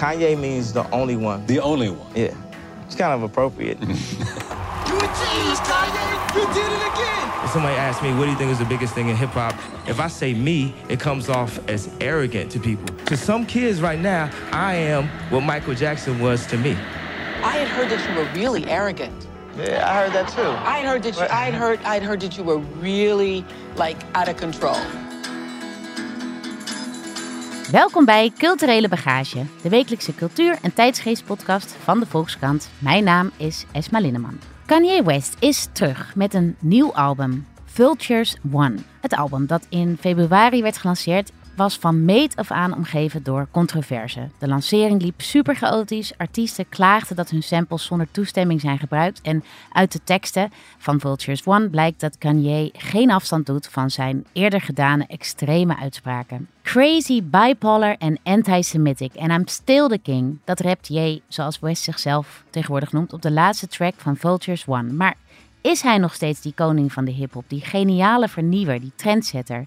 Kanye means the only one. The only one. Yeah. It's kind of appropriate. You achieved, Kanye! You did it again! If somebody asks me, what do you think is the biggest thing in hip hop? If I say me, it comes off as arrogant to people. To some kids right now, I am what Michael Jackson was to me. I had heard that you were really arrogant. yeah, I heard that too. I had heard that you. I had heard. I had heard that you were really like out of control. Welkom bij Culturele Bagage, de wekelijkse cultuur- en tijdsgeestpodcast van de Volkskrant. Mijn naam is Esma Linneman. Kanye West is terug met een nieuw album, Vultures One. Het album dat in februari werd gelanceerd was van meet af aan omgeven door controverse. De lancering liep super chaotisch. Artiesten klaagden dat hun samples zonder toestemming zijn gebruikt. En uit de teksten van Vultures One blijkt dat Kanye geen afstand doet van zijn eerder gedane extreme uitspraken. Crazy, bipolar en anti-Semitic. En I'm still the king. Dat rapt Ye, zoals West zichzelf tegenwoordig noemt, op de laatste track van Vultures One. Maar is hij nog steeds die koning van de hip-hop, die geniale vernieuwer, die trendsetter?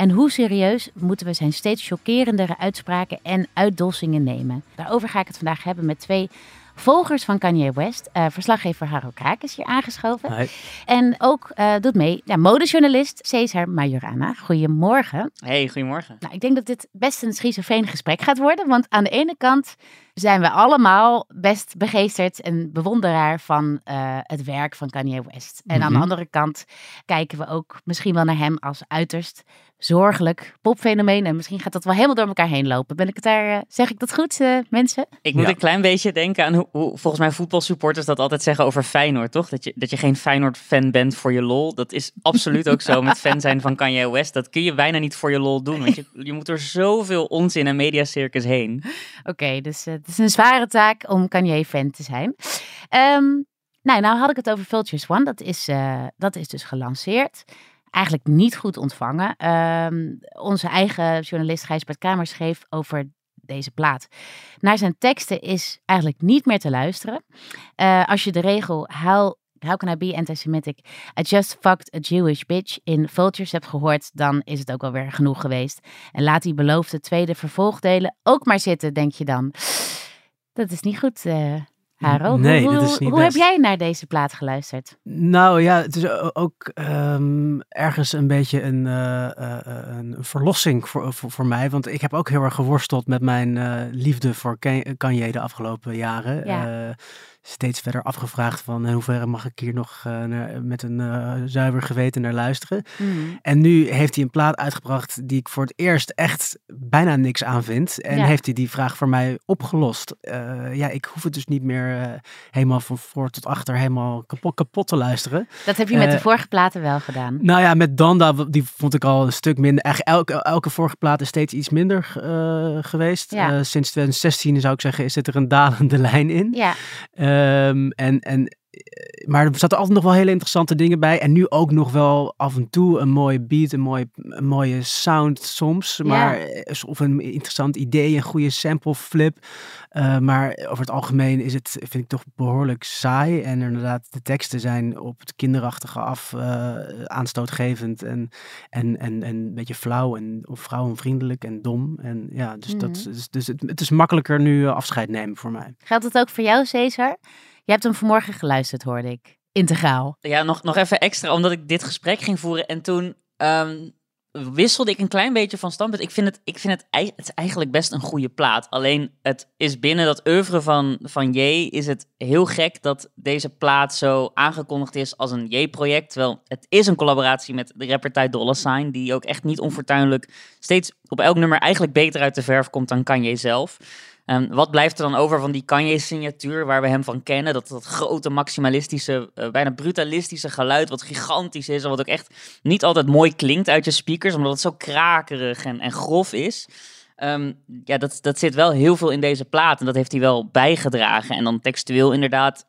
En hoe serieus moeten we zijn steeds chockerendere uitspraken en uitdossingen nemen? Daarover ga ik het vandaag hebben met twee volgers van Kanye West. Eh, verslaggever Haro Kraak is hier aangeschoven. Hi. En ook eh, doet mee ja, modejournalist Cesar Majorana. Goedemorgen. Hey, goedemorgen. Nou, ik denk dat dit best een schizofreen gesprek gaat worden. Want aan de ene kant zijn we allemaal best begeesterd en bewonderaar van eh, het werk van Kanye West. En aan de Mhm. andere kant kijken we ook misschien wel naar hem als uiterst zorgelijk popfenomeen. En misschien gaat dat wel helemaal door elkaar heen lopen. Ben ik het daar, eh, zeg ik dat goed, eh, mensen? Ik moet Ja. een klein beetje denken aan hoe, hoe volgens mij voetbalsupporters dat altijd zeggen over Feyenoord, toch? Dat je, dat je geen Feyenoord-fan bent voor je lol. Dat is absoluut ook zo met fan zijn van Kanye West. Dat kun je bijna niet voor je lol doen, want je, je moet er zoveel onzin en mediacircus heen. Oké, dus eh, het is een zware taak om Kanye-fan te zijn. Ehm, nou, nou had ik het over Vultures One. Dat is, eh, dat is dus gelanceerd. Eigenlijk niet goed ontvangen. Ehm, onze eigen journalist Gijsbert Kamer schreef over deze plaat. Naar zijn teksten is eigenlijk niet meer te luisteren. Eh, als je de regel how, how can I be anti-Semitic? I just fucked a Jewish bitch in Vultures hebt gehoord, dan is het ook alweer genoeg geweest. En laat die beloofde tweede vervolgdelen ook maar zitten, denk je dan. Dat is niet goed, eh Haro. Nee, hoe dat hoe- is niet hoe heb jij naar deze plaat geluisterd? Nou ja, het is ook ehm, ergens een beetje een, eh, eh, eh, een verlossing voor, voor, voor mij. Want ik heb ook heel erg geworsteld met mijn liefde voor Kan- Kanye de afgelopen jaren. Ja. Steeds verder afgevraagd van in hoeverre mag ik hier nog eh, naar- met een eh, zuiver geweten naar luisteren. En nu heeft hij een plaat uitgebracht die ik voor het eerst echt bijna niks aan vind. En Ja. heeft hij die vraag voor mij opgelost. Eh, ja, ik hoef het dus niet meer helemaal van voor tot achter helemaal kapot, kapot te luisteren. Dat heb je met de vorige platen wel gedaan. Nou ja, met Danda, die vond ik al een stuk minder. Eigenlijk elke, elke vorige plaat is steeds iets minder geweest. Ja. Sinds 2016 zou ik zeggen, is zit er een dalende lijn in. Ja, Ehm, en, en, maar er zaten altijd nog wel hele interessante dingen bij. En nu ook nog wel af en toe een mooie beat, een mooie, een mooie sound soms. Maar, eh, Of een interessant idee, een goede sample flip. Eh, maar over het algemeen is het, vind ik toch behoorlijk saai. En inderdaad, de teksten zijn op het kinderachtige af eh, aanstootgevend. En, en, en, en een beetje flauw en of vrouwenvriendelijk en dom. En ja, dus, dat, dus, dus het, het is makkelijker nu afscheid nemen voor mij. geldt het ook voor jou, Cesar? Je hebt hem vanmorgen geluisterd, hoorde ik. Integraal. Ja, nog, nog even extra, omdat ik dit gesprek ging voeren en toen ehm, wisselde ik een klein beetje van standpunt. Ik vind het, ik vind het, het eigenlijk best een goede plaat. Alleen het is binnen dat oeuvre van, van J is het heel gek dat deze plaat zo aangekondigd is als een J-project. Terwijl het is een collaboratie met de rapper Ty Dolla Sign, die ook echt niet onfortuinlijk steeds op elk nummer eigenlijk beter uit de verf komt dan Kanye zelf. Ehm, wat blijft er dan over van die Kanye-signatuur waar we hem van kennen? Dat, dat grote, maximalistische, eh, bijna brutalistische geluid, wat gigantisch is en wat ook echt niet altijd mooi klinkt uit je speakers, omdat het zo krakerig en, en grof is. Ehm, ja, dat, dat zit wel heel veel in deze plaat en dat heeft hij wel bijgedragen. En dan textueel inderdaad,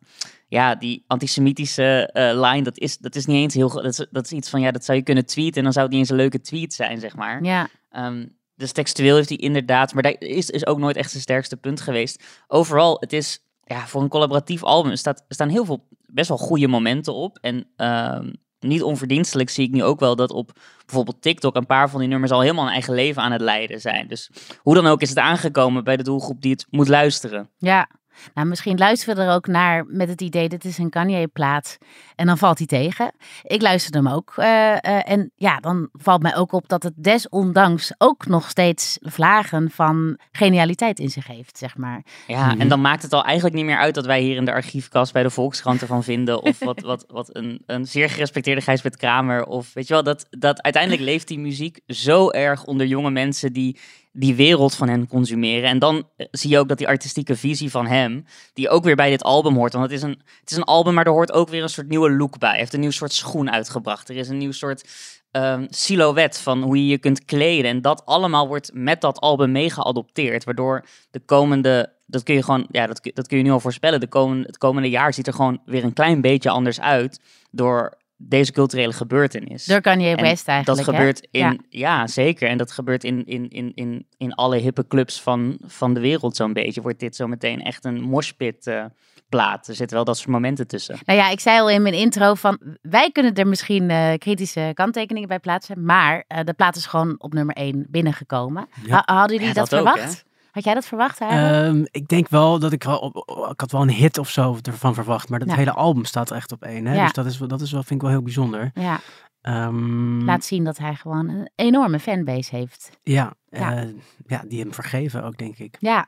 ja, die antisemitische eh line, dat is, dat is niet eens heel... Dat is, dat is iets van, ja, dat zou je kunnen tweeten en dan zou het niet eens een leuke tweet zijn, zeg maar. Ja, Ehm, dus textueel heeft hij inderdaad, maar dat is, is ook nooit echt zijn sterkste punt geweest. Overal, het is ja, voor een collaboratief album staat, staan heel veel best wel goede momenten op. En ehm, niet onverdienstelijk zie ik nu ook wel dat op bijvoorbeeld TikTok een paar van die nummers al helemaal een eigen leven aan het leiden zijn. Dus hoe dan ook is het aangekomen bij de doelgroep die het moet luisteren. Ja, nou, misschien luisteren we er ook naar met het idee, dit is een Kanye-plaat. En dan valt hij tegen. Ik luister hem ook. eh, eh, en ja, dan valt mij ook op dat het desondanks ook nog steeds vlagen van genialiteit in zich heeft, zeg maar. Ja, en dan maakt het al eigenlijk niet meer uit dat wij hier in de archiefkast bij de Volkskrant ervan vinden. Of wat, wat, wat een, een zeer gerespecteerde Gijsbert Kramer. Of weet je wel, dat, dat uiteindelijk leeft die muziek zo erg onder jonge mensen die die wereld van hen consumeren. En dan eh, zie je ook dat die artistieke visie van hem, die ook weer bij dit album hoort. Want het is een, het is een album, maar er hoort ook weer een soort nieuwe look bij. Hij heeft een nieuw soort schoen uitgebracht. Er is een nieuw soort ehm, silhouet van hoe je je kunt kleden. En dat allemaal wordt met dat album mee geadopteerd. Waardoor de komende, dat kun je gewoon, ja, dat, dat kun je nu al voorspellen. De komende, het komende jaar ziet er gewoon weer een klein beetje anders uit. Door deze culturele gebeurtenis. Door Kanye En West eigenlijk. Dat hè? gebeurt in, Ja. ja. zeker. En dat gebeurt in, in, in, in, in alle hippe clubs van, van de wereld zo'n beetje. Wordt dit zo meteen echt een moshpit eh, plaat. Er zitten wel dat soort momenten tussen. Nou ja, ik zei al in mijn intro van wij kunnen er misschien eh, kritische kanttekeningen bij plaatsen, maar eh, de plaat is gewoon op nummer 1 binnengekomen. Ja. Hadden jullie Ja, dat, dat ook, verwacht? Had jij dat verwacht? Ehm, ik denk wel dat ik wel ik had wel een hit of zo ervan verwacht, maar dat Ja. hele album staat echt op één. Hè? Ja. Dus dat is, dat is wel, vind ik wel heel bijzonder. ja, Ehm, laat zien dat hij gewoon een enorme fanbase heeft. ja, Ja. eh, ja, die hem vergeven ook, denk ik. Ja,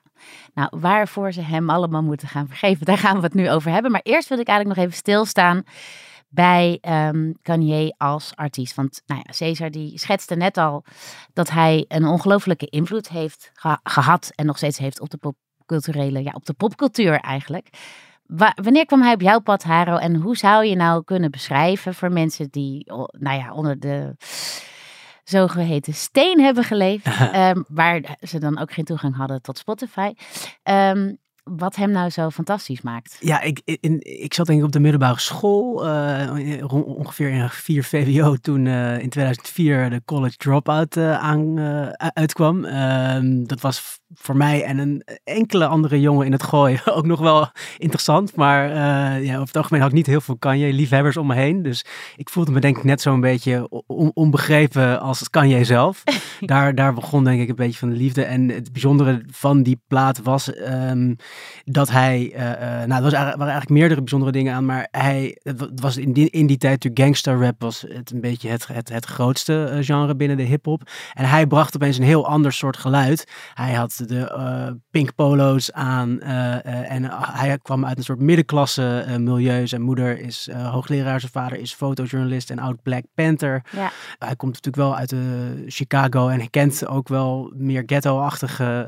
nou waarvoor ze hem allemaal moeten gaan vergeven, daar gaan we het nu over hebben. Maar eerst wil ik eigenlijk nog even stilstaan bij ehm Kanye als artiest. Want nou ja, Cesar die schetste net al dat hij een ongelofelijke invloed heeft geha- gehad en nog steeds heeft op de popculturele, ja, op de popcultuur eigenlijk. Wa- wanneer kwam hij op jouw pad, Haro? En hoe zou je nou kunnen beschrijven voor mensen die, nou ja, onder de zogeheten steen hebben geleefd, ehm, waar ze dan ook geen toegang hadden tot Spotify, ehm, wat hem nou zo fantastisch maakt? Ja, ik, in, ik zat denk ik op de middelbare school, eh, ongeveer in 4 VWO, toen eh, in 2004 de College Dropout eh, aan, uitkwam. Ehm, dat was voor mij en een enkele andere jongen in het gooien ook nog wel interessant. Maar ja, over het algemeen had ik niet heel veel Kanye-liefhebbers om me heen. Dus ik voelde me denk ik net zo'n beetje on- onbegrepen als het Kanye zelf. daar, daar begon denk ik een beetje van de liefde. En het bijzondere van die plaat was ehm, dat hij, eh, eh, nou, er was waren eigenlijk meerdere bijzondere dingen aan, maar hij, het wa- het was in die, in die tijd, toen gangster rap was het een beetje het, het, het grootste eh, genre binnen de hip-hop. En hij bracht opeens een heel ander soort geluid. Hij had de pink polo's aan en hij kwam uit een soort middenklasse milieu. Zijn moeder is hoogleraar, zijn vader is fotojournalist en oud Black Panther. Ja. Hij komt natuurlijk wel uit de Chicago en hij kent ook wel meer ghetto-achtige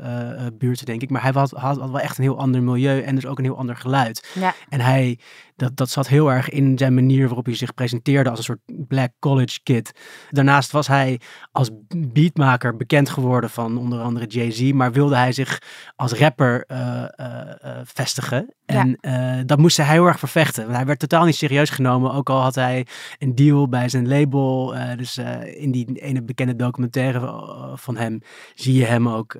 buurten, denk ik. Maar hij had, had, had wel echt een heel ander milieu en dus ook een heel ander geluid. Ja. En hij, dat, dat zat heel erg in zijn manier waarop hij zich presenteerde als een soort black college kid. Daarnaast was hij als beatmaker bekend geworden van onder andere Jay-Z, maar wilde hij zich als rapper eh, eh, eh, vestigen. Ja. En dat moest hij heel erg vervechten. Want hij werd totaal niet serieus genomen, ook al had hij een deal bij zijn label. Dus in die ene bekende documentaire van hem zie je hem ook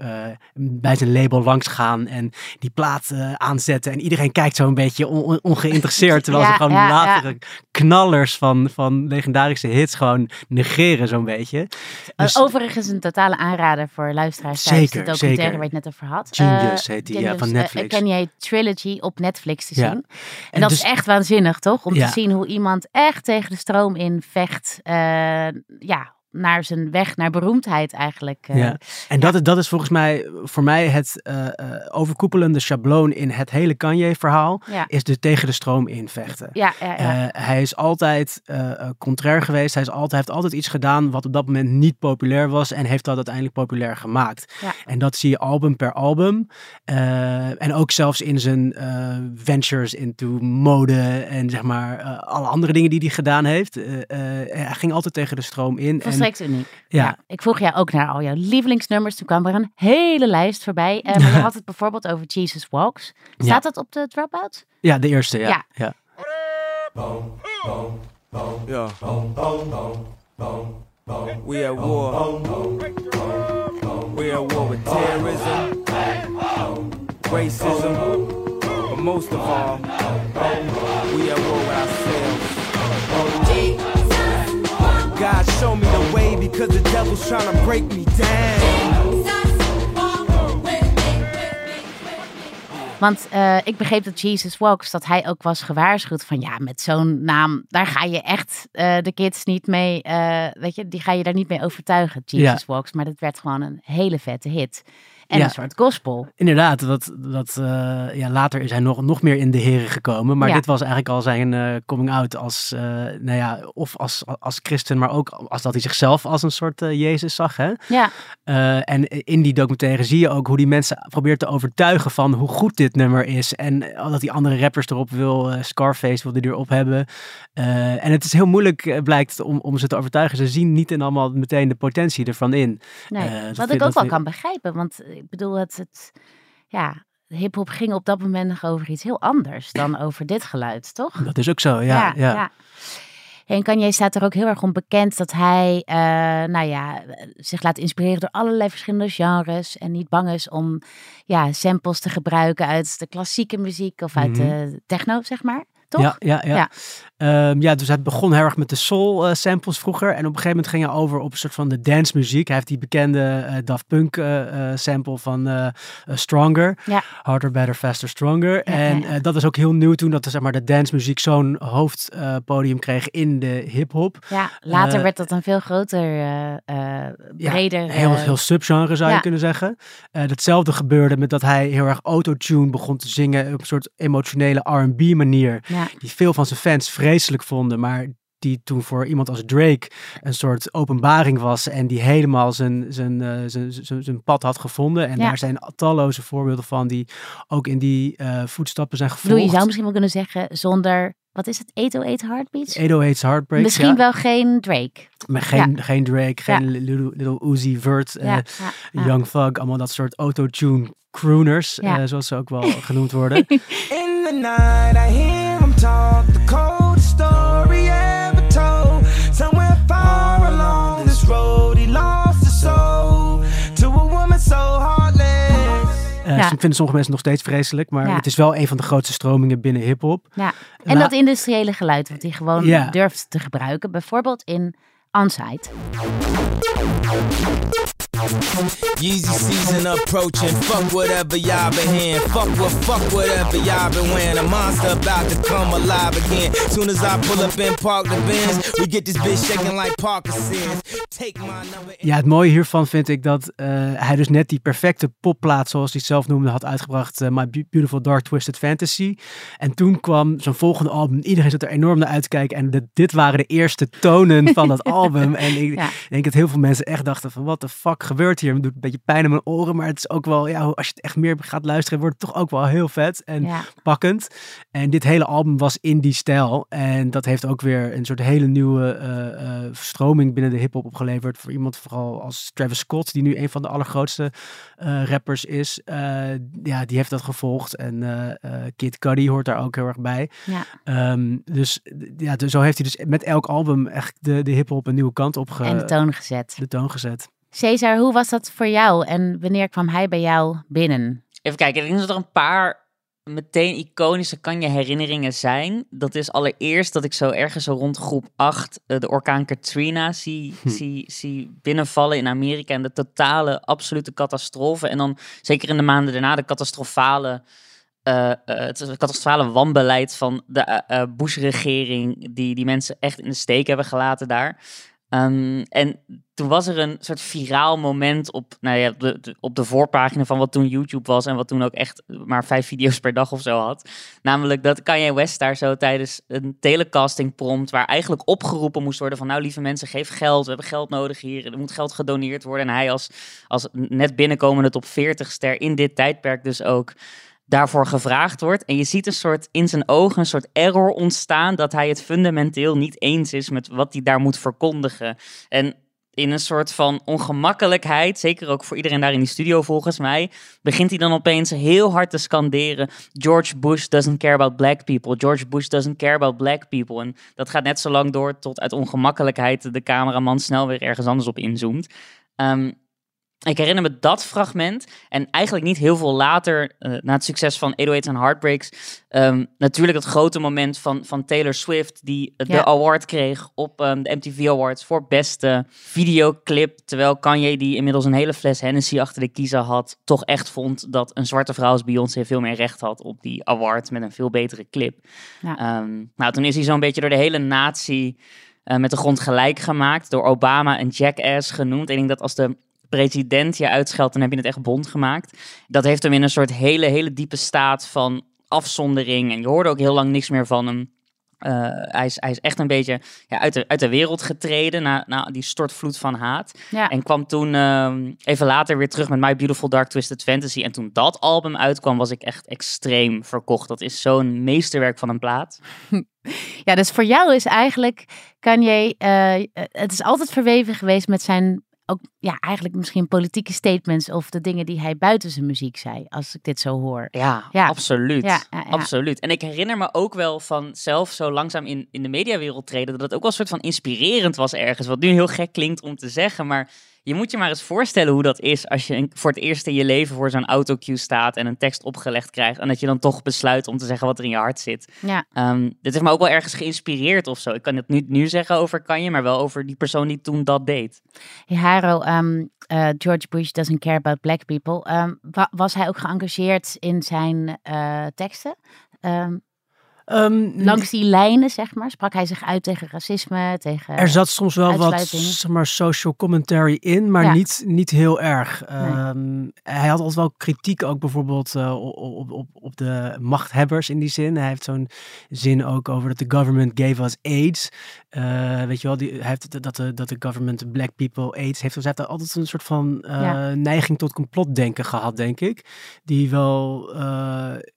bij zijn label langsgaan en die plaat aanzetten. En iedereen kijkt zo een beetje on- on- terwijl Ja, ze gewoon ja, latere knallers van, van legendarische hits gewoon negeren zo'n beetje. Dus- Uh, Overigens een totale aanrader voor luisteraars Zeker, de documentaire zeker. waar je het net over had. Genius Eh, heet die, ja, van eh, Netflix. ken jij Trilogy op Netflix te zien? En, En dat dus- is echt waanzinnig, toch? Om te zien hoe iemand echt tegen de stroom in vecht. eh, ja, naar zijn weg naar beroemdheid eigenlijk. eh. Ja. En dat, is- dat is volgens mij voor mij het eh, eh, overkoepelende schabloon in het hele Kanye-verhaal. Ja. Is de tegen de stroom invechten. Ja, hij is altijd contrair geweest. Hij is altijd, hij heeft altijd iets gedaan wat op dat moment niet populair was. En heeft dat uiteindelijk populair gemaakt. Ja. En dat zie je album per album. En ook zelfs in zijn ventures into mode. En zeg maar alle andere dingen die hij gedaan heeft. Hij ging altijd tegen de stroom in. Volstrekt uniek. Ja. Ja. Ik vroeg jou ook naar al jouw lievelingsnummers. Toen kwam er een hele lijst voorbij. Eh, maar je had het bijvoorbeeld over Jesus Walks. Staat dat op de Dropout? ja, de eerste, ja. Ja. ja. We at war. We at war with terrorism, racism, but most of all, we at war with ourselves. Show me the way because the devil's trying to break me down. Want eh, ik begreep dat Jesus Walks, dat hij ook was gewaarschuwd van ja, met zo'n naam, daar ga je echt eh, de kids niet mee, eh, weet je, die ga je daar niet mee overtuigen, Jesus Walks. Maar dat werd gewoon een hele vette hit. En Ja. een soort gospel. Inderdaad, dat, dat, eh, ja, later is hij nog, nog meer in de heren gekomen. Maar Ja. dit was eigenlijk al zijn eh, coming out als, eh, nou ja, of als, als christen, maar ook als dat hij zichzelf als een soort Jezus zag. Hè? Ja, en in die documentaire zie je ook hoe die mensen probeert te overtuigen van hoe goed dit nummer is. En dat die andere rappers erop wil, Scarface wil die erop hebben. En het is heel moeilijk, blijkt, om, om ze te overtuigen. Ze zien niet en allemaal meteen de potentie ervan in. nee. Wat ik ook wel kan begrijpen, want ik bedoel, het, het ja, hip-hop ging op dat moment nog over iets heel anders dan over dit geluid, toch? Dat is ook zo, ja. ja, En Kanye staat er ook heel erg om bekend dat hij, eh, nou ja, zich laat inspireren door allerlei verschillende genres en niet bang is om, ja, samples te gebruiken uit de klassieke muziek of uit Mhm. de techno, zeg maar. Toch? Ja, ja, ja. Ja. Ehm, ja, dus hij begon heel erg met de soul eh, samples vroeger. En op een gegeven moment ging hij over op een soort van de dance muziek. Hij heeft die bekende eh, Daft Punk eh, sample van Stronger. Ja. Harder, Better, Faster, Stronger. En dat is ook heel nieuw toen dat zeg maar, de dance muziek zo'n hoofdpodium kreeg in de hip-hop. Ja, later werd dat een veel groter, Ja, breder. Heel, heel subgenre zou je kunnen zeggen. Datzelfde gebeurde met dat hij heel erg autotune begon te zingen op een soort emotionele R&B manier. Ja. Die veel van zijn fans vreselijk vonden, maar die toen voor iemand als Drake een soort openbaring was en die helemaal zijn, zijn, eh, zijn, zijn, zijn pad had gevonden. En Ja. daar zijn talloze voorbeelden van die ook in die eh, voetstappen zijn gevolgd. je zou misschien wel kunnen zeggen zonder, wat is het, 808 Heartbeats? 808's Heartbreaks, Misschien ja. wel geen Drake. Maar geen, geen Drake, geen Ja. Little, Little Uzi Vert, eh, Ja, ja, ja. Young Thug, allemaal dat soort autotune crooners, Ja. zoals ze ook wel genoemd worden. In the night, I hear talk the coldest story ever told. Somewhere far along this road, he lost his soul to a woman so heartless. Eh, Ja. vinden sommige mensen nog steeds vreselijk, maar Ja. het is wel een van de grootste stromingen binnen hip-hop. Ja. En La- dat industriële geluid wat hij gewoon durft te gebruiken. Bijvoorbeeld in Onsite. Yeezy season approaching. Fuck whatever y'all been hearing. Fuck what, fuck whatever y'all been wearing. A monster about to come alive again. Soon as I pull up and park the Benz, we get this bitch shaking like Parkinson's. Take my number. Ja, het mooie hiervan vind ik dat eh, hij dus net die perfecte popplaat, zoals hij het zelf noemde, had uitgebracht. eh, My Be- Beautiful Dark Twisted Fantasy. En toen kwam zijn volgende album. Iedereen zat er enorm naar uit te kijken. En dit- dit waren de eerste tonen van dat album. En ik Ja. denk dat heel veel mensen echt dachten van, wat de fuck gebeurt hier? Het doet een beetje pijn in mijn oren. Maar het is ook wel, ja, als je het echt meer gaat luisteren, wordt het toch ook wel heel vet. En Ja. pakkend. En dit hele album was in die stijl. En dat heeft ook weer een soort hele nieuwe eh, eh, stroming binnen de hip-hop opgeleverd. Voor iemand vooral als Travis Scott, die nu een van de allergrootste eh, rappers is. Ja, die heeft dat gevolgd. En Kid Cudi hoort daar ook heel erg bij. Ja. Ehm, dus ja, dus zo heeft hij dus met elk album echt de, de hip-hop een nieuwe kant op ge- En de toon gezet. de toon gezet. Cesar, hoe was dat voor jou? En wanneer kwam hij bij jou binnen? Even kijken, ik denk dat er een paar meteen iconische kan je herinneringen zijn. Dat is allereerst dat ik zo ergens zo rond groep 8 eh, de orkaan Katrina zie, zie, zie binnenvallen in Amerika. En de totale, absolute catastrofe. En dan zeker in de maanden daarna de catastrofale... eh, eh, het catastrofale wanbeleid van de Bush-regering, die die mensen echt in de steek hebben gelaten daar. Ehm, en toen was er een soort viraal moment op, nou ja, de, op de voorpagina van wat toen YouTube was en wat toen ook echt maar vijf video's per dag of zo had. Namelijk dat Kanye West daar zo tijdens een telecasting prompt, waar eigenlijk opgeroepen moest worden van nou lieve mensen, geef geld, we hebben geld nodig hier, er moet geld gedoneerd worden. En hij als, als net binnenkomende top 40 ster in dit tijdperk dus ook daarvoor gevraagd wordt. En je ziet een soort in zijn ogen een soort error ontstaan dat hij het fundamenteel niet eens is met wat hij daar moet verkondigen. En in een soort van ongemakkelijkheid, zeker ook voor iedereen daar in die studio volgens mij, begint hij dan opeens heel hard te scanderen: George Bush doesn't care about black people. George Bush doesn't care about black people. En dat gaat net zo lang door tot uit ongemakkelijkheid de cameraman snel weer ergens anders op inzoomt. Ehm, ik herinner me dat fragment. En eigenlijk niet heel veel later, eh, na het succes van 808 en Heartbreaks. ehm, natuurlijk het grote moment van, van Taylor Swift, die Ja. de award kreeg op ehm, de MTV Awards voor beste videoclip. Terwijl Kanye, die inmiddels een hele fles Hennessy achter de kiezer had, toch echt vond dat een zwarte vrouw als Beyoncé veel meer recht had op die award met een veel betere clip. Ja. Ehm, nou, toen is hij zo'n beetje door de hele natie eh, met de grond gelijk gemaakt. Door Obama een jackass genoemd. Ik denk dat als de president je uitscheldt, dan heb je het echt bond gemaakt. Dat heeft hem in een soort hele, hele diepe staat van afzondering. En je hoorde ook heel lang niks meer van hem. Eh, hij, is, hij is echt een beetje ja, uit, de, uit de wereld getreden na, na die stortvloed van haat. Ja. En kwam toen ehm, even later weer terug met My Beautiful Dark Twisted Fantasy. En toen dat album uitkwam, was ik echt extreem verkocht. Dat is zo'n meesterwerk van een plaat. Ja, dus voor jou is eigenlijk Kanye, eh, het is altijd verweven geweest met zijn, ook ja, eigenlijk misschien politieke statements of de dingen die hij buiten zijn muziek zei, als ik dit zo hoor. Ja, Ja. absoluut. Ja, ja, ja. Absoluut. En ik herinner me ook wel van zelf zo langzaam in, in de mediawereld treden, dat het ook wel een soort van inspirerend was ergens. Wat nu heel gek klinkt om te zeggen, maar je moet je maar eens voorstellen hoe dat is als je voor het eerst in je leven voor zo'n autocue staat en een tekst opgelegd krijgt. En dat je dan toch besluit om te zeggen wat er in je hart zit. Ja, Ehm, dit heeft me ook wel ergens geïnspireerd of zo. Ik kan het niet nu zeggen over Kanye, maar wel over die persoon die toen dat deed. Hey, Haro, ehm, eh, George Bush doesn't care about black people. Ehm, wa- was hij ook geëngageerd in zijn eh, teksten? Ehm, langs die lijnen, zeg maar, sprak hij zich uit tegen racisme, tegen... Er zat soms wel wat zeg maar, social commentary in, maar Ja. niet, niet heel erg. Ehm, hij had altijd wel kritiek ook bijvoorbeeld eh, op, op, op, de machthebbers in die zin. Hij heeft zo'n zin ook over dat de government gave us AIDS. Eh, weet je wel, die, hij heeft dat de, dat de government black people AIDS heeft. Dus hij heeft altijd een soort van eh, Ja. neiging tot complotdenken gehad, denk ik. Die wel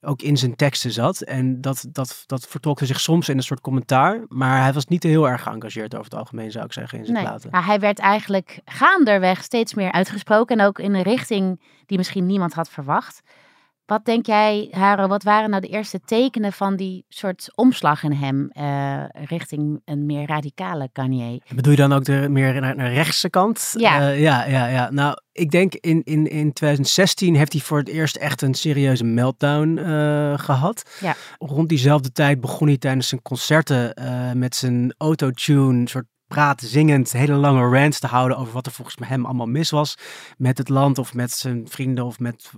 ook in zijn teksten zat. En dat, dat, dat vertolkte zich soms in een soort commentaar. Maar hij was niet heel erg geëngageerd over het algemeen, zou ik zeggen, in zijn Nee, platen. maar hij werd eigenlijk gaanderweg steeds meer uitgesproken en ook in een richting die misschien niemand had verwacht. Wat denk jij, Haro, wat waren nou de eerste tekenen van die soort omslag in hem eh, richting een meer radicale Kanye? Bedoel je dan ook de meer naar, naar rechtse kant? Ja. Eh, ja, ja, ja. Nou, ik denk in, in, in 2016 heeft hij voor het eerst echt een serieuze meltdown eh, gehad. Ja. Rond diezelfde tijd begon hij tijdens zijn concerten met zijn autotune, soort praten, zingend, hele lange rants te houden over wat er volgens hem allemaal mis was met het land of met zijn vrienden of met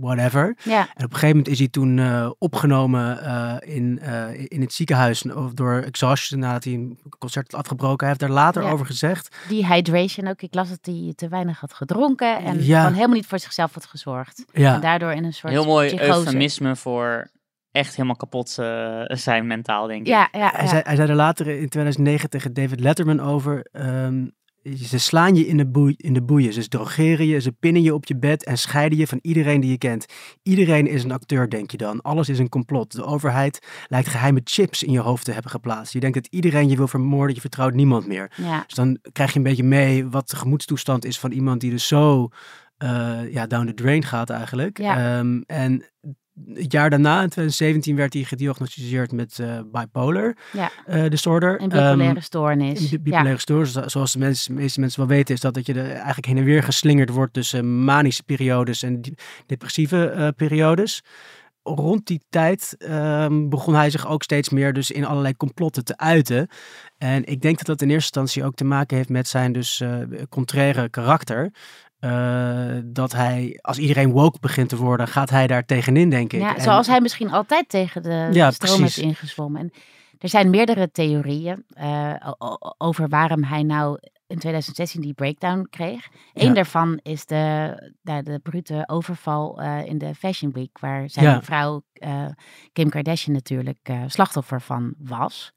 whatever. Ja, En op een gegeven moment is hij toen eh, opgenomen eh, in, eh, in het ziekenhuis of door exhaustion nadat hij een concert had afgebroken. Hij heeft daar later Ja. over gezegd. dehydration ook. Ik las dat hij te weinig had gedronken en Ja. gewoon helemaal niet voor zichzelf had gezorgd. Ja. En daardoor in een soort Heel mooi psychose. eufemisme voor echt helemaal kapot eh, zijn mentaal, denk ik. Ja, ja, Hij, zei, hij zei er later in 2009 tegen David Letterman over. ehm, ze slaan je in de, boei, in de boeien. Ze drogeren je, ze pinnen je op je bed en scheiden je van iedereen die je kent. Iedereen is een acteur, denk je dan. Alles is een complot. De overheid lijkt geheime chips in je hoofd te hebben geplaatst. Je denkt dat iedereen je wil vermoorden, je vertrouwt niemand meer. ja. Dus dan krijg je een beetje mee wat de gemoedstoestand is van iemand die dus zo eh, ja, down the drain gaat eigenlijk. Ja. Ehm, en het jaar daarna, in 2017, werd hij gediagnosticeerd met eh, bipolar Ja. eh, disorder. Een bipolaire Ehm, stoornis. ja. bipolaire stoornis, zo- zoals de mensen, meeste mensen wel weten, is dat, dat je er eigenlijk heen en weer geslingerd wordt tussen manische periodes en depressieve eh, periodes. Rond die tijd ehm, begon hij zich ook steeds meer dus in allerlei complotten te uiten. En ik denk dat dat in eerste instantie ook te maken heeft met zijn dus contraire karakter. Eh, dat hij, als iedereen woke begint te worden, gaat hij daar tegenin, denk ik. Ja, En- zoals hij misschien altijd tegen de Ja, stroom heeft ingezwommen. En er zijn meerdere theorieën eh, over waarom hij nou in 2016 die breakdown kreeg. Eén Ja. daarvan is de, de, de brute overval eh, in de Fashion Week, waar zijn Ja. vrouw Kim Kardashian natuurlijk slachtoffer van was.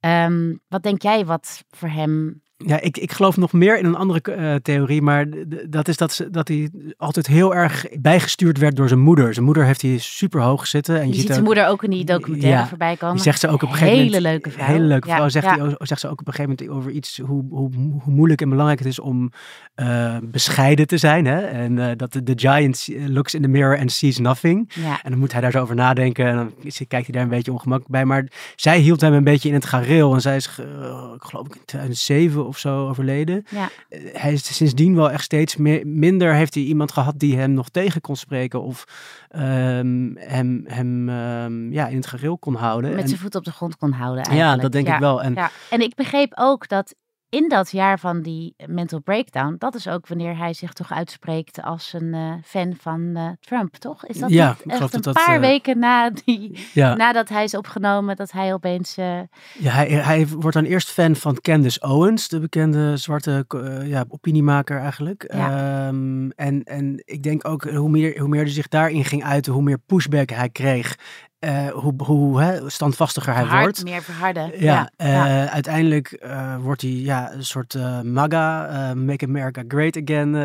Ehm, wat denk jij wat voor hem Ja, ik, ik geloof nog meer in een andere eh, theorie, maar dat is dat, ze, dat hij altijd heel erg bijgestuurd werd door zijn moeder. Zijn moeder heeft hij super hoog zitten. En je, Je, ziet ziet zijn moeder ook in die documentaire Ja, voorbij komen. Zegt ze ook op een gegeven Hele moment. leuke vrouw. Hele leuke Ja, vrouw. Zegt, ja. hij, o- zegt ze ook op een gegeven moment over iets hoe, hoe, hoe moeilijk en belangrijk het is om eh, bescheiden te zijn. Hè? En eh, dat de, giant looks in the mirror and sees nothing. En dan moet hij daar zo over nadenken. En dan kijkt hij daar een beetje ongemakkelijk bij. Maar zij hield hem een beetje in het gareel. En zij is, ik geloof ik in 2007 of zo overleden. Ja. Eh, hij is sindsdien wel echt steeds meer, minder heeft hij iemand gehad die hem nog tegen kon spreken of ehm, hem, hem ehm, ja, in het gereel kon houden. Met En- zijn voet op de grond kon houden ja, eigenlijk. dat denk ik wel. En Ja. En ik begreep ook dat in dat jaar van die mental breakdown, dat is ook wanneer hij zich toch uitspreekt als een eh, fan van eh, Trump, toch? Is dat Ja, niet echt een dat paar eh, weken na die, ja, nadat hij is opgenomen, dat hij opeens... eh, ja, hij, hij wordt dan eerst fan van Candace Owens, de bekende zwarte eh, ja, opiniemaker eigenlijk. Ja. Ehm, en, en ik denk ook hoe meer, hoe meer hij zich daarin ging uiten, hoe meer pushback hij kreeg. Eh, hoe hoe hè, standvastiger hij hard, wordt. meer verharden. Ja, ja. ja. eh, uiteindelijk eh, wordt hij ja, een soort MAGA, Make America Great Again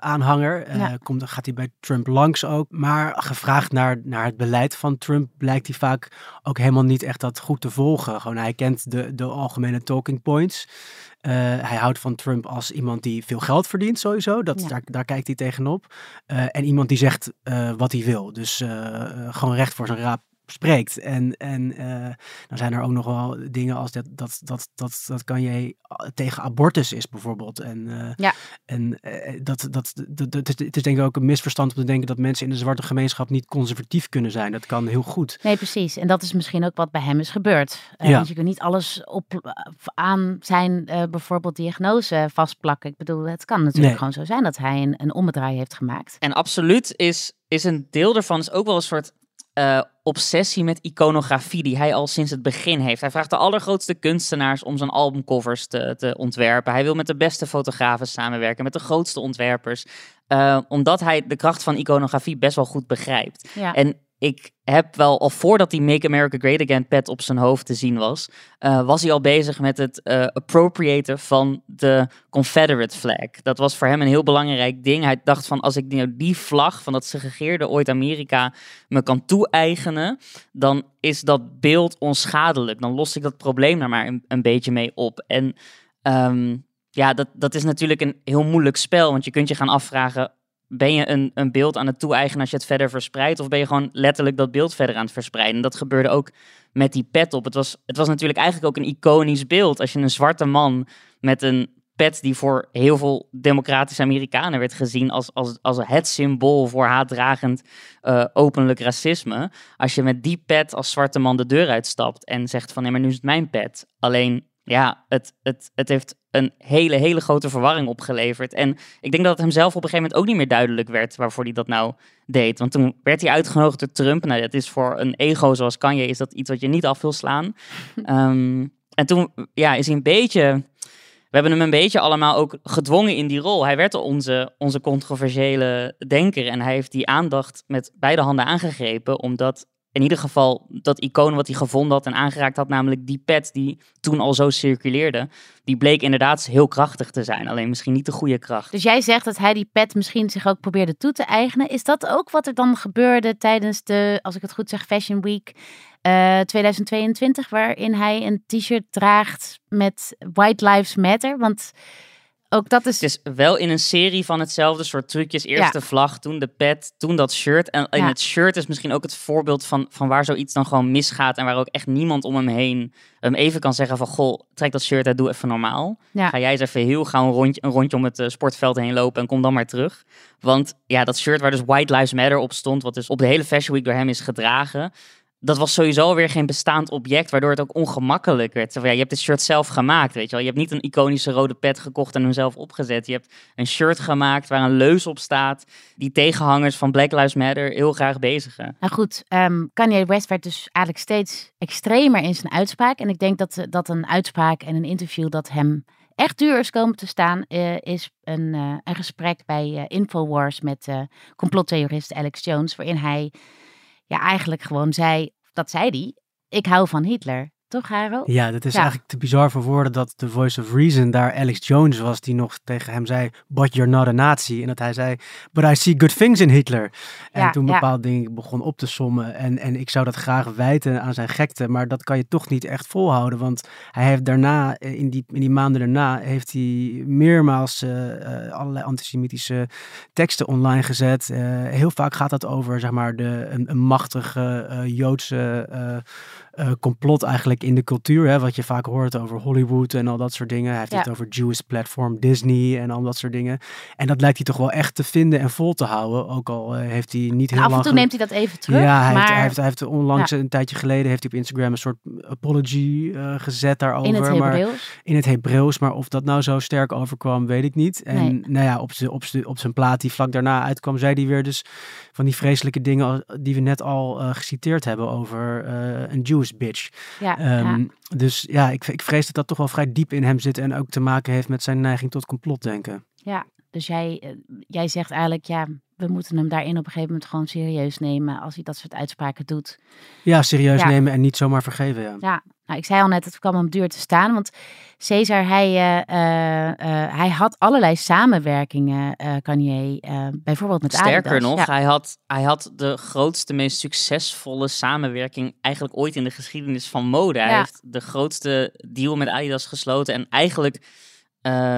aanhanger. Ja. komt, gaat hij bij Trump langs ook. Maar gevraagd naar, naar het beleid van Trump blijkt hij vaak ook helemaal niet echt dat goed te volgen. Gewoon, hij kent de, de algemene talking points. Eh, hij houdt van Trump als iemand die veel geld verdient sowieso. Dat, Ja. daar, daar kijkt hij tegenop. Eh, en iemand die zegt eh, wat hij wil. Dus gewoon recht voor zijn raap spreekt. En, en eh, dan zijn er ook nog wel dingen als dat, dat, dat, dat, dat kan je tegen abortus is bijvoorbeeld. En, eh, Ja. en eh, dat, dat, dat, dat is, het is denk ik ook een misverstand om te denken dat mensen in de zwarte gemeenschap niet conservatief kunnen zijn. Dat kan heel goed. Nee, precies. En dat is misschien ook wat bij hem is gebeurd. Eh, Ja. Want je kunt niet alles op, eh, aan zijn eh, bijvoorbeeld diagnose vastplakken. Ik bedoel, het kan natuurlijk Nee. gewoon zo zijn dat hij een, een ommedraai heeft gemaakt. En absoluut is, is een deel daarvan is ook wel een soort eh, obsessie met iconografie die hij al sinds het begin heeft. Hij vraagt de allergrootste kunstenaars om zijn albumcovers te, te ontwerpen. Hij wil met de beste fotografen samenwerken, met de grootste ontwerpers. eh, omdat hij de kracht van iconografie best wel goed begrijpt. Ja. En ik heb wel al voordat die Make America Great Again pet op zijn hoofd te zien was, eh, was hij al bezig met het eh appropriaten van de Confederate flag. Dat was voor hem een heel belangrijk ding. Hij dacht van als ik nou die vlag van dat segregeerde ooit Amerika me kan toe-eigenen, dan is dat beeld onschadelijk. Dan los ik dat probleem daar maar een, een beetje mee op. En ehm, ja, dat, dat is natuurlijk een heel moeilijk spel, want je kunt je gaan afvragen, ben je een, een beeld aan het toe-eigenen als je het verder verspreidt? Of ben je gewoon letterlijk dat beeld verder aan het verspreiden? En dat gebeurde ook met die pet op. Het was, het was natuurlijk eigenlijk ook een iconisch beeld. Als je een zwarte man met een pet die voor heel veel democratische Amerikanen werd gezien als, als, als het symbool voor haatdragend eh, openlijk racisme. Als je met die pet als zwarte man de deur uitstapt en zegt van nee, maar nu is het mijn pet. Alleen ja, het, het, het heeft een hele, hele grote verwarring opgeleverd. En ik denk dat het hem zelf op een gegeven moment ook niet meer duidelijk werd waarvoor hij dat nou deed. Want toen werd hij uitgenodigd door Trump. Nou, dat is voor een ego zoals Kanye, is dat iets wat je niet af wil slaan. Ehm, en toen ja, is hij een beetje... We hebben hem een beetje allemaal ook gedwongen in die rol. Hij werd onze, onze controversiële denker. En hij heeft die aandacht met beide handen aangegrepen. Omdat in ieder geval dat icoon wat hij gevonden had en aangeraakt had, namelijk die pet die toen al zo circuleerde, die bleek inderdaad heel krachtig te zijn. Alleen misschien niet de goede kracht. Dus jij zegt dat hij die pet misschien zich ook probeerde toe te eigenen. Is dat ook wat er dan gebeurde tijdens de, als ik het goed zeg, Fashion Week eh, 2022, waarin hij een t-shirt draagt met White Lives Matter? Want ook dat is... Is wel in een serie van hetzelfde soort trucjes. Eerst Ja. de vlag, toen de pet, toen dat shirt. En in Ja. het shirt is misschien ook het voorbeeld van, van waar zoiets dan gewoon misgaat. En waar ook echt niemand om hem heen hem even kan zeggen van... Goh, trek dat shirt uit, doe even normaal. Ja. Ga jij eens even heel gauw een rondje, een rondje om het eh, sportveld heen lopen en kom dan maar terug. Want ja, dat shirt waar dus White Lives Matter op stond... wat dus op de hele Fashion Week door hem is gedragen... Dat was sowieso weer geen bestaand object, waardoor het ook ongemakkelijk werd. Ja, je hebt het shirt zelf gemaakt, weet je wel. Je hebt niet een iconische rode pet gekocht en hem zelf opgezet. Je hebt een shirt gemaakt waar een leus op staat, die tegenhangers van Black Lives Matter heel graag bezigen. Nou goed, ehm, Kanye West werd dus eigenlijk steeds extremer in zijn uitspraak. En ik denk dat, eh, dat een uitspraak en een interview dat hem echt duur is komen te staan, eh, is een, eh, een gesprek bij Infowars met complottheorist Alex Jones, waarin hij ja, eigenlijk gewoon zei, dat zei hij, ik hou van Hitler. Toch, Haro? Ja, dat is Ja. eigenlijk te bizar voor woorden dat de voice of reason daar Alex Jones was, die nog tegen hem zei, but you're not a Nazi. En dat hij zei, but I see good things in Hitler. En Ja, toen ja. bepaalde dingen begon op te sommen. En, en ik zou dat graag wijten aan zijn gekte, maar dat kan je toch niet echt volhouden. Want hij heeft daarna, eh, in die, in die maanden daarna, heeft hij meermaals eh, eh, allerlei antisemitische teksten online gezet. Heel vaak gaat dat over, zeg maar, de, een, een machtige Joodse... eh, complot eigenlijk in de cultuur. Hè, wat je vaak hoort over Hollywood en al dat soort dingen. Hij heeft Ja. het over Jewish platform Disney en al dat soort dingen. En dat lijkt hij toch wel echt te vinden en vol te houden. Ook al eh, heeft hij niet heel Af en lang... toe neemt hij dat even terug. ja, hij, maar heeft, hij, heeft, hij heeft onlangs een tijdje geleden heeft hij op Instagram een soort apology eh, gezet daarover. in het Hebreeuws. in het Hebreeuws, maar of dat nou zo sterk overkwam, weet ik niet. En Nee. nou ja, op, op, op zijn plaat die vlak daarna uitkwam, zei hij weer dus van die vreselijke dingen die we net al geciteerd hebben over een Jewish bitch. Ja, Ehm, ja. Dus ja, ik, ik vrees dat dat toch wel vrij diep in hem zit en ook te maken heeft met zijn neiging tot complotdenken. Dus jij, eh, jij zegt eigenlijk, ja, we moeten hem daarin op een gegeven moment gewoon serieus nemen als hij dat soort uitspraken doet. Ja, serieus Ja. nemen en niet zomaar vergeven. Ja. Ja, nou, ik zei al net, het kwam hem duur te staan. Want Caesar, hij, eh, eh, eh, hij had allerlei samenwerkingen, eh Kanye, bijvoorbeeld met Sterker Adidas. nog, Ja. hij, had, hij had de grootste, meest succesvolle samenwerking eigenlijk ooit in de geschiedenis van mode. Hij Ja. heeft de grootste deal met Adidas gesloten. En eigenlijk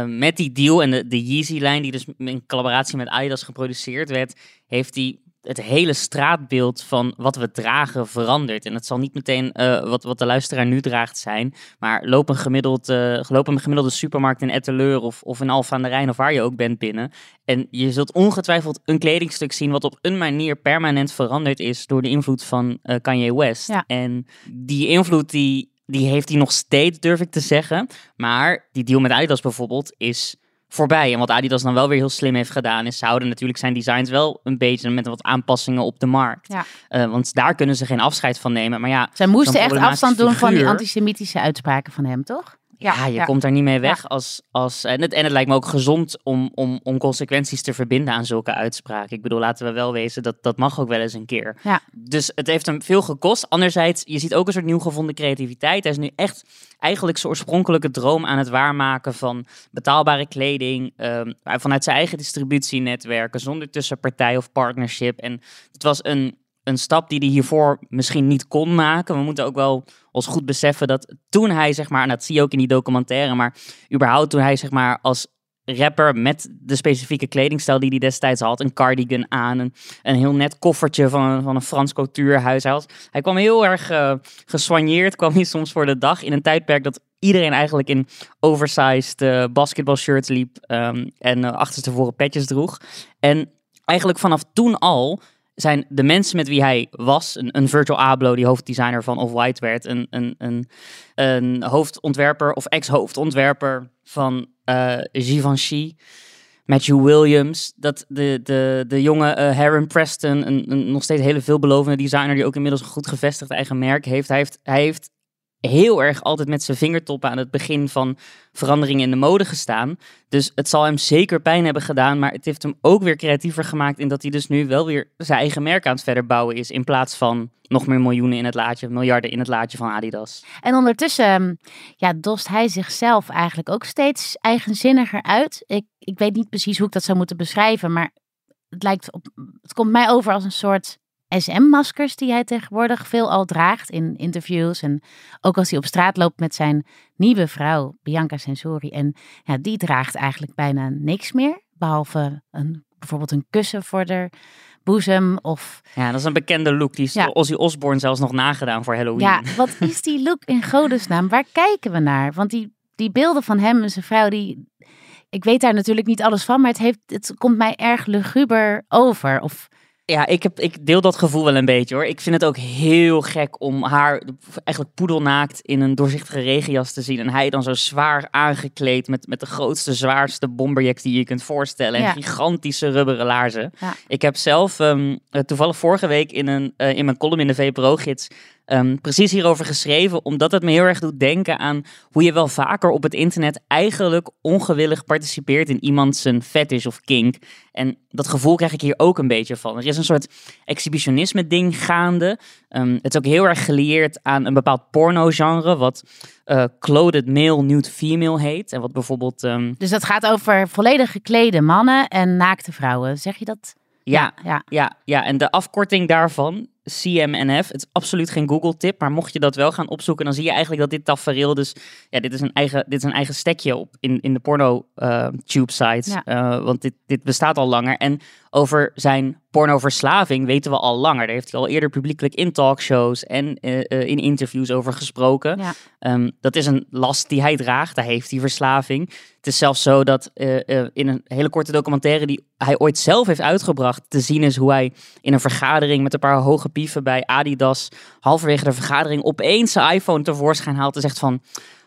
met die deal en de, de Yeezy-lijn, die dus in collaboratie met Adidas geproduceerd werd, heeft hij het hele straatbeeld van wat we dragen veranderd. En het zal niet meteen eh, wat, wat de luisteraar nu draagt zijn. Maar loop een, gemiddeld, eh, loop een gemiddelde supermarkt in Etteleur of, of in Alphen aan de Rijn of waar je ook bent binnen. En je zult ongetwijfeld een kledingstuk zien wat op een manier permanent veranderd is door de invloed van eh, Kanye West. Ja. En die invloed die, die heeft hij nog steeds, durf ik te zeggen. Maar die deal met Adidas bijvoorbeeld is voorbij. En wat Adidas dan wel weer heel slim heeft gedaan, is ze houden natuurlijk zijn designs wel een beetje met wat aanpassingen op de markt. Ja. Eh, want daar kunnen ze geen afscheid van nemen. Maar ja, Zij moesten echt afstand doen van die antisemitische uitspraken van hem, toch? Ja, je komt daar niet mee weg. Als, als, en, het, en het lijkt me ook gezond om, om, om consequenties te verbinden aan zulke uitspraken. Ik bedoel, laten we wel wezen, dat, dat mag ook wel eens een keer. Ja. Dus het heeft hem veel gekost. Anderzijds, je ziet ook een soort nieuw gevonden creativiteit. Hij is nu echt eigenlijk zijn oorspronkelijke droom aan het waarmaken van betaalbare kleding. ehm, vanuit zijn eigen distributienetwerken, zonder tussenpartij of partnership. En het was een, een stap die hij hiervoor misschien niet kon maken. We moeten ook wel ons goed beseffen dat toen hij, zeg maar, en dat zie je ook in die documentaire, maar überhaupt toen hij, zeg maar, als rapper met de specifieke kledingstijl die hij destijds had, een cardigan aan, een, een heel net koffertje van, van een Frans coutuurhuis. Hij, hij kwam heel erg gesoigneerd, kwam hij soms voor de dag in een tijdperk dat iedereen eigenlijk in oversized eh basketbalshirts liep ehm, en uh, achterstevoren petjes droeg. En eigenlijk vanaf toen al zijn de mensen met wie hij was, een, een Virgil Abloh, die hoofddesigner van Off-White werd, een, een, een, een hoofdontwerper of ex-hoofdontwerper van eh Givenchy, Matthew Williams, dat de, de, de jonge Heron Preston, een, een nog steeds hele veelbelovende designer die ook inmiddels een goed gevestigd eigen merk heeft. Hij heeft, hij heeft heel erg altijd met zijn vingertoppen aan het begin van veranderingen in de mode gestaan. Dus het zal hem zeker pijn hebben gedaan, maar het heeft hem ook weer creatiever gemaakt in dat hij dus nu wel weer zijn eigen merk aan het verder bouwen is, in plaats van nog meer miljoenen in het laadje, miljarden in het laadje van Adidas. En ondertussen hm, ja, dost hij zichzelf eigenlijk ook steeds eigenzinniger uit. Ik, ik weet niet precies hoe ik dat zou moeten beschrijven, maar het, lijkt op, het komt mij over als een soort SM-maskers die hij tegenwoordig veel al draagt in interviews. En ook als hij op straat loopt met zijn nieuwe vrouw, Bianca Sensori. En ja, die draagt eigenlijk bijna niks meer, behalve een, bijvoorbeeld een kussen voor de boezem of Ja, dat is een bekende look. Die is Ja. Ozzy Osbourne zelfs nog nagedaan voor Halloween. Ja, wat is die look in godesnaam? Waar kijken we naar? Want die, die beelden van hem en zijn vrouw, die... Ik weet daar natuurlijk niet alles van, maar het, heeft, het komt mij erg luguber over. Of Ja, ik, heb, ik deel dat gevoel wel een beetje hoor. Ik vind het ook heel gek om haar eigenlijk poedelnaakt in een doorzichtige regenjas te zien. En hij dan zo zwaar aangekleed met, met de grootste, zwaarste bomberjacks die je kunt voorstellen. En Ja. gigantische rubberen laarzen. Ja. Ik heb zelf ehm, eh, toevallig vorige week in, een, eh, in mijn column in de VPRO-gids ehm, precies hierover geschreven. Omdat het me heel erg doet denken aan hoe je wel vaker op het internet eigenlijk ongewillig participeert in iemand zijn fetish of kink. En dat gevoel krijg ik hier ook een beetje van. Er is een soort exhibitionisme ding gaande. Ehm, het is ook heel erg gelieerd aan een bepaald porno-genre, wat eh, clothed male, nude female heet. En wat bijvoorbeeld... ehm, Dus dat gaat over volledig geklede mannen en naakte vrouwen. Zeg je dat? ja, ja. Ja, ja, en de afkorting daarvan, CMNF, het is absoluut geen Google-tip, maar mocht je dat wel gaan opzoeken, dan zie je eigenlijk dat dit tafereel dus, ja, dit is een eigen, dit is een eigen stekje op in, in de porno-tube sites, Ja. Eh, want dit, dit bestaat al langer. En over zijn pornoverslaving weten we al langer. Daar heeft hij al eerder publiekelijk in talkshows en eh, eh, in interviews over gesproken. Ja. Ehm, dat is een last die hij draagt. Daar heeft hij verslaving. Het is zelfs zo dat eh, in een hele korte documentaire die hij ooit zelf heeft uitgebracht, te zien is hoe hij in een vergadering met een paar hoge pieven bij Adidas, halverwege de vergadering, opeens zijn iPhone tevoorschijn haalt en zegt van.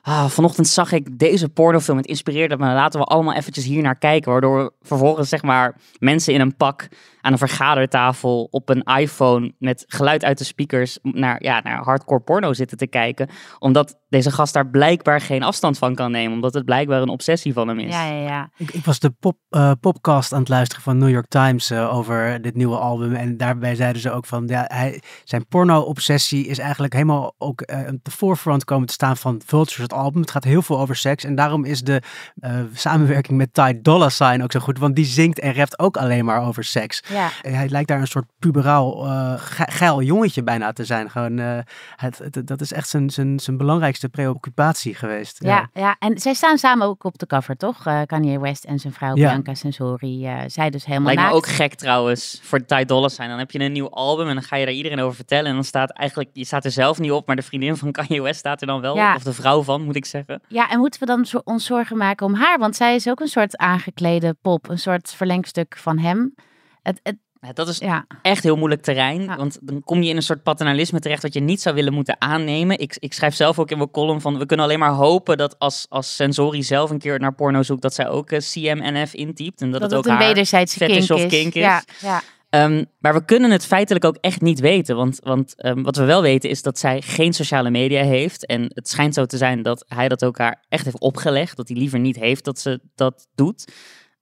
Ah, vanochtend zag ik deze pornofilm. Het inspireerde me. Laten we allemaal eventjes hier naar kijken. Waardoor we vervolgens zeg maar mensen in een pak aan een vergadertafel op een iPhone met geluid uit de speakers naar, ja, naar hardcore porno zitten te kijken. Omdat deze gast daar blijkbaar geen afstand van kan nemen. Omdat het blijkbaar een obsessie van hem is. Ja, ja, ja. Ik, ik was de pop, eh, podcast aan het luisteren van New York Times eh, over dit nieuwe album. En daarbij zeiden ze ook van, ja, hij, zijn porno-obsessie is eigenlijk helemaal ook eh, op de voorfront komen te staan van Vultures, het album. Het gaat heel veel over seks. En daarom is de eh, samenwerking met Ty Dolla Sign ook zo goed. Want die zingt en rapt ook alleen maar over seks. Ja. En Hij lijkt daar een soort puberaal, eh, ge- geil jongetje bijna te zijn. Gewoon, eh, het, het- dat is echt zijn, zijn, zijn belangrijkste preoccupatie geweest. Ja, ja, en zij staan samen ook op de cover, toch? Eh, Kanye West en zijn vrouw Ja. Bianca Sensori. eh zij dus helemaal Lijkt me naakt. ook gek trouwens, voor Ty Dolla zijn. Dan heb je een nieuw album en dan ga je daar iedereen over vertellen. En dan staat eigenlijk, je staat er zelf niet op, maar de vriendin van Kanye West staat er dan wel. Ja. Of de vrouw van, moet ik zeggen. Ja, en moeten we dan zo- ons zorgen maken om haar? Want zij is ook een soort aangeklede pop, een soort verlengstuk van hem. Het, het, Ja, Dat is ja, echt heel moeilijk terrein. Ja. Want dan kom je in een soort paternalisme terecht wat je niet zou willen moeten aannemen. Ik, ik schrijf zelf ook in mijn column van we kunnen alleen maar hopen dat als, als Sensori zelf een keer naar porno zoekt, dat zij ook eh, CMNF intypt. En dat, dat, het ook een haar wederzijdse kink fetish is. of kink is. Ja, ja. Ehm, maar we kunnen het feitelijk ook echt niet weten. Want, want ehm, wat we wel weten is dat zij geen sociale media heeft. En het schijnt zo te zijn dat hij dat ook haar echt heeft opgelegd. Dat hij liever niet heeft dat ze dat doet.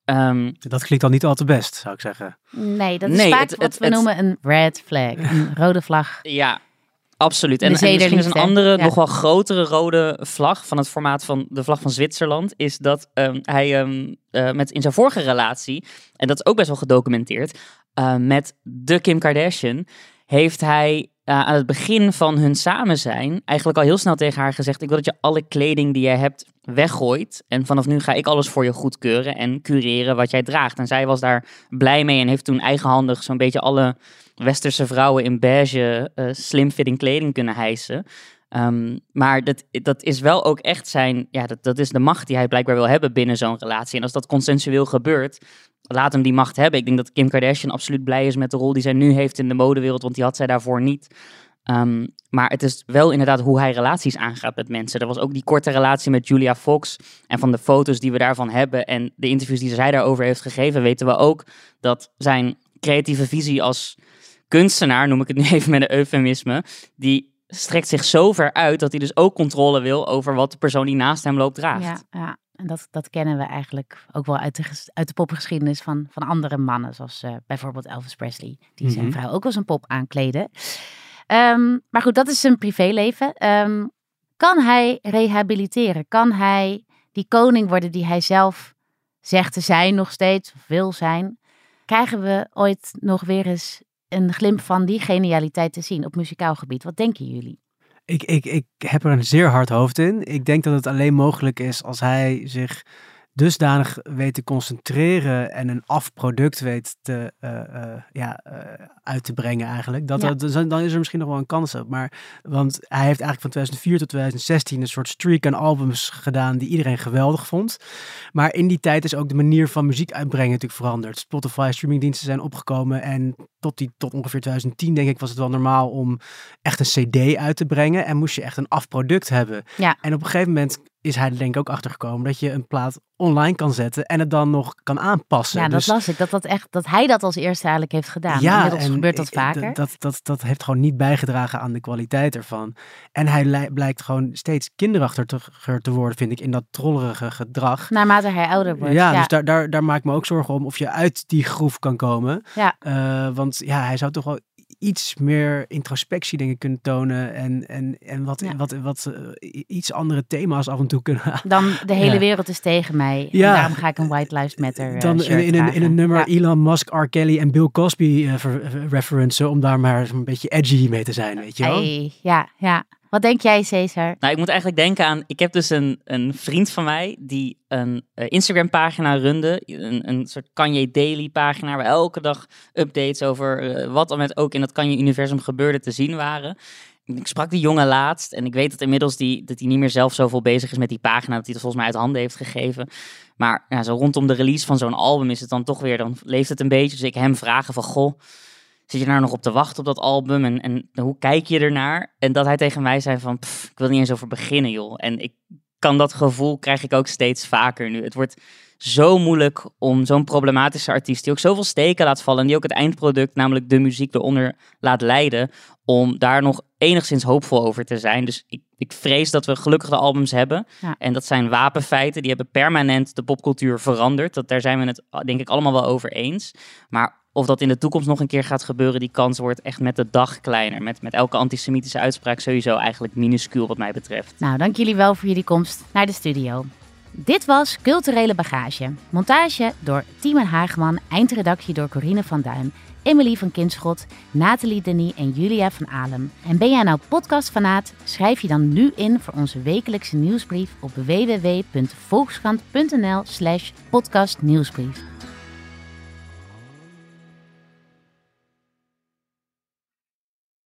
Ehm, Dat klinkt al niet al te best, zou ik zeggen. Nee, dat is Nee, vaak het- wat het- we het- noemen een red flag, een rode vlag. ja, absoluut. En, en misschien is een andere, ja. nog wel grotere rode vlag van het formaat van de vlag van Zwitserland. Is dat ehm, hij ehm, eh, met, in zijn vorige relatie, en dat is ook best wel gedocumenteerd, eh, met de Kim Kardashian, heeft hij eh, aan het begin van hun samen zijn eigenlijk al heel snel tegen haar gezegd: Ik wil dat je alle kleding die jij hebt weggooit. En vanaf nu ga ik alles voor je goedkeuren en cureren wat jij draagt. En zij was daar blij mee en heeft toen eigenhandig zo'n beetje alle westerse vrouwen in beige eh slim-fitting kleding kunnen hijsen. Ehm, maar dat, dat is wel ook echt zijn, ja, dat, dat is de macht die hij blijkbaar wil hebben binnen zo'n relatie. En als dat consensueel gebeurt, laat hem die macht hebben. Ik denk dat Kim Kardashian absoluut blij is met de rol die zij nu heeft in de modewereld, want die had zij daarvoor niet. Ehm, maar het is wel inderdaad hoe hij relaties aangaat met mensen. Er was ook die korte relatie met Julia Fox. En van de foto's die we daarvan hebben en de interviews die zij daarover heeft gegeven, weten we ook dat zijn creatieve visie als kunstenaar, noem ik het nu even met een eufemisme, die strekt zich zo ver uit dat hij dus ook controle wil over wat de persoon die naast hem loopt draagt. Ja, ja. En dat, dat kennen we eigenlijk ook wel uit de, uit de popgeschiedenis van, van andere mannen. Zoals eh, bijvoorbeeld Elvis Presley, die zijn Mhm. vrouw ook als een pop aankleden. Ehm, maar goed, dat is zijn privéleven. Ehm, kan hij rehabiliteren? Kan hij die koning worden die hij zelf zegt te zijn nog steeds, of wil zijn? Krijgen we ooit nog weer eens een glimp van die genialiteit te zien op muzikaal gebied? Wat denken jullie? Ik, ik, ik heb er een zeer hard hoofd in. Ik denk dat het alleen mogelijk is als hij zich dusdanig weet te concentreren en een afproduct weet te, eh, eh, ja, eh, uit te brengen eigenlijk. Dat, Ja. dat, dan is er misschien nog wel een kans op. Maar, want hij heeft eigenlijk van 2004 tot 2016 een soort streak aan albums gedaan die iedereen geweldig vond. Maar in die tijd is ook de manier van muziek uitbrengen natuurlijk veranderd. Spotify streamingdiensten zijn opgekomen en tot, die, tot ongeveer 2010 denk ik was het wel normaal om echt een cd uit te brengen en moest je echt een afproduct hebben. Ja. En op een gegeven moment is hij er denk ik ook achter gekomen dat je een plaat online kan zetten en het dan nog kan aanpassen. Ja, dat Dus- las ik. Dat, dat, echt, dat hij dat als eerste eigenlijk heeft gedaan. Inmiddels en gebeurt dat ik- vaker. Dat, dat, dat heeft gewoon niet bijgedragen aan de kwaliteit ervan. En hij lij- blijkt gewoon steeds kinderachtiger te worden, vind ik, in dat trollerige gedrag. Naarmate hij ouder wordt. Ja, Ja, dus daar, daar, daar maak ik me ook zorgen om of je uit die groef kan komen. Ja. Eh, want ja, hij zou toch wel iets meer introspectie dingen kunnen tonen en, en, en wat, Ja. wat, wat eh, iets andere thema's af en toe kunnen Dan de hele Ja. wereld is tegen mij. En daarom ga ik een White Lives Matter eh, dan in, shirt in, een, in een nummer. Elon Musk, R. Kelly en Bill Cosby eh ver- referencen om daar maar een beetje edgy mee te zijn, weet je wel? Hey, ja, ja. Wat denk jij, Cesar? Nou, ik moet eigenlijk denken aan. Ik heb dus een, een vriend van mij die een uh, Instagram-pagina runde. Een, een soort Kanye Daily-pagina. Waar elke dag updates over uh, wat er met ook in het Kanye-universum gebeurde te zien waren. Ik sprak die jongen laatst en ik weet dat inmiddels die, dat hij niet meer zelf zoveel bezig is met die pagina. Dat hij het volgens mij uit handen heeft gegeven. Maar ja, zo rondom de release van zo'n album is het dan toch weer. Dan leeft het een beetje. Dus ik hem vragen van goh zit je nou nog op te wachten op dat album en, en hoe kijk je ernaar? En dat hij tegen mij zei van, ik wil niet eens over beginnen joh. En ik kan dat gevoel, krijg ik ook steeds vaker nu. Het wordt zo moeilijk om zo'n problematische artiest, die ook zoveel steken laat vallen, en die ook het eindproduct, namelijk de muziek eronder, laat leiden, om daar nog enigszins hoopvol over te zijn. Dus ik, ik vrees dat we gelukkige albums hebben. Ja. En dat zijn wapenfeiten, die hebben permanent de popcultuur veranderd. Dat, daar zijn we het denk ik allemaal wel over eens. Maar of dat in de toekomst nog een keer gaat gebeuren, die kans wordt echt met de dag kleiner. Met, met elke antisemitische uitspraak sowieso eigenlijk minuscuul wat mij betreft. Nou, dank jullie wel voor jullie komst naar de studio. Dit was Culturele Bagage. Montage door Timon Hageman, eindredactie door Corine van Duin, Emily van Kinschot, Nathalie Denis en Julia van Alem. En ben jij nou podcastfanaat? Schrijf je dan nu in voor onze wekelijkse nieuwsbrief op www.volkskrant.nl slash podcastnieuwsbrief.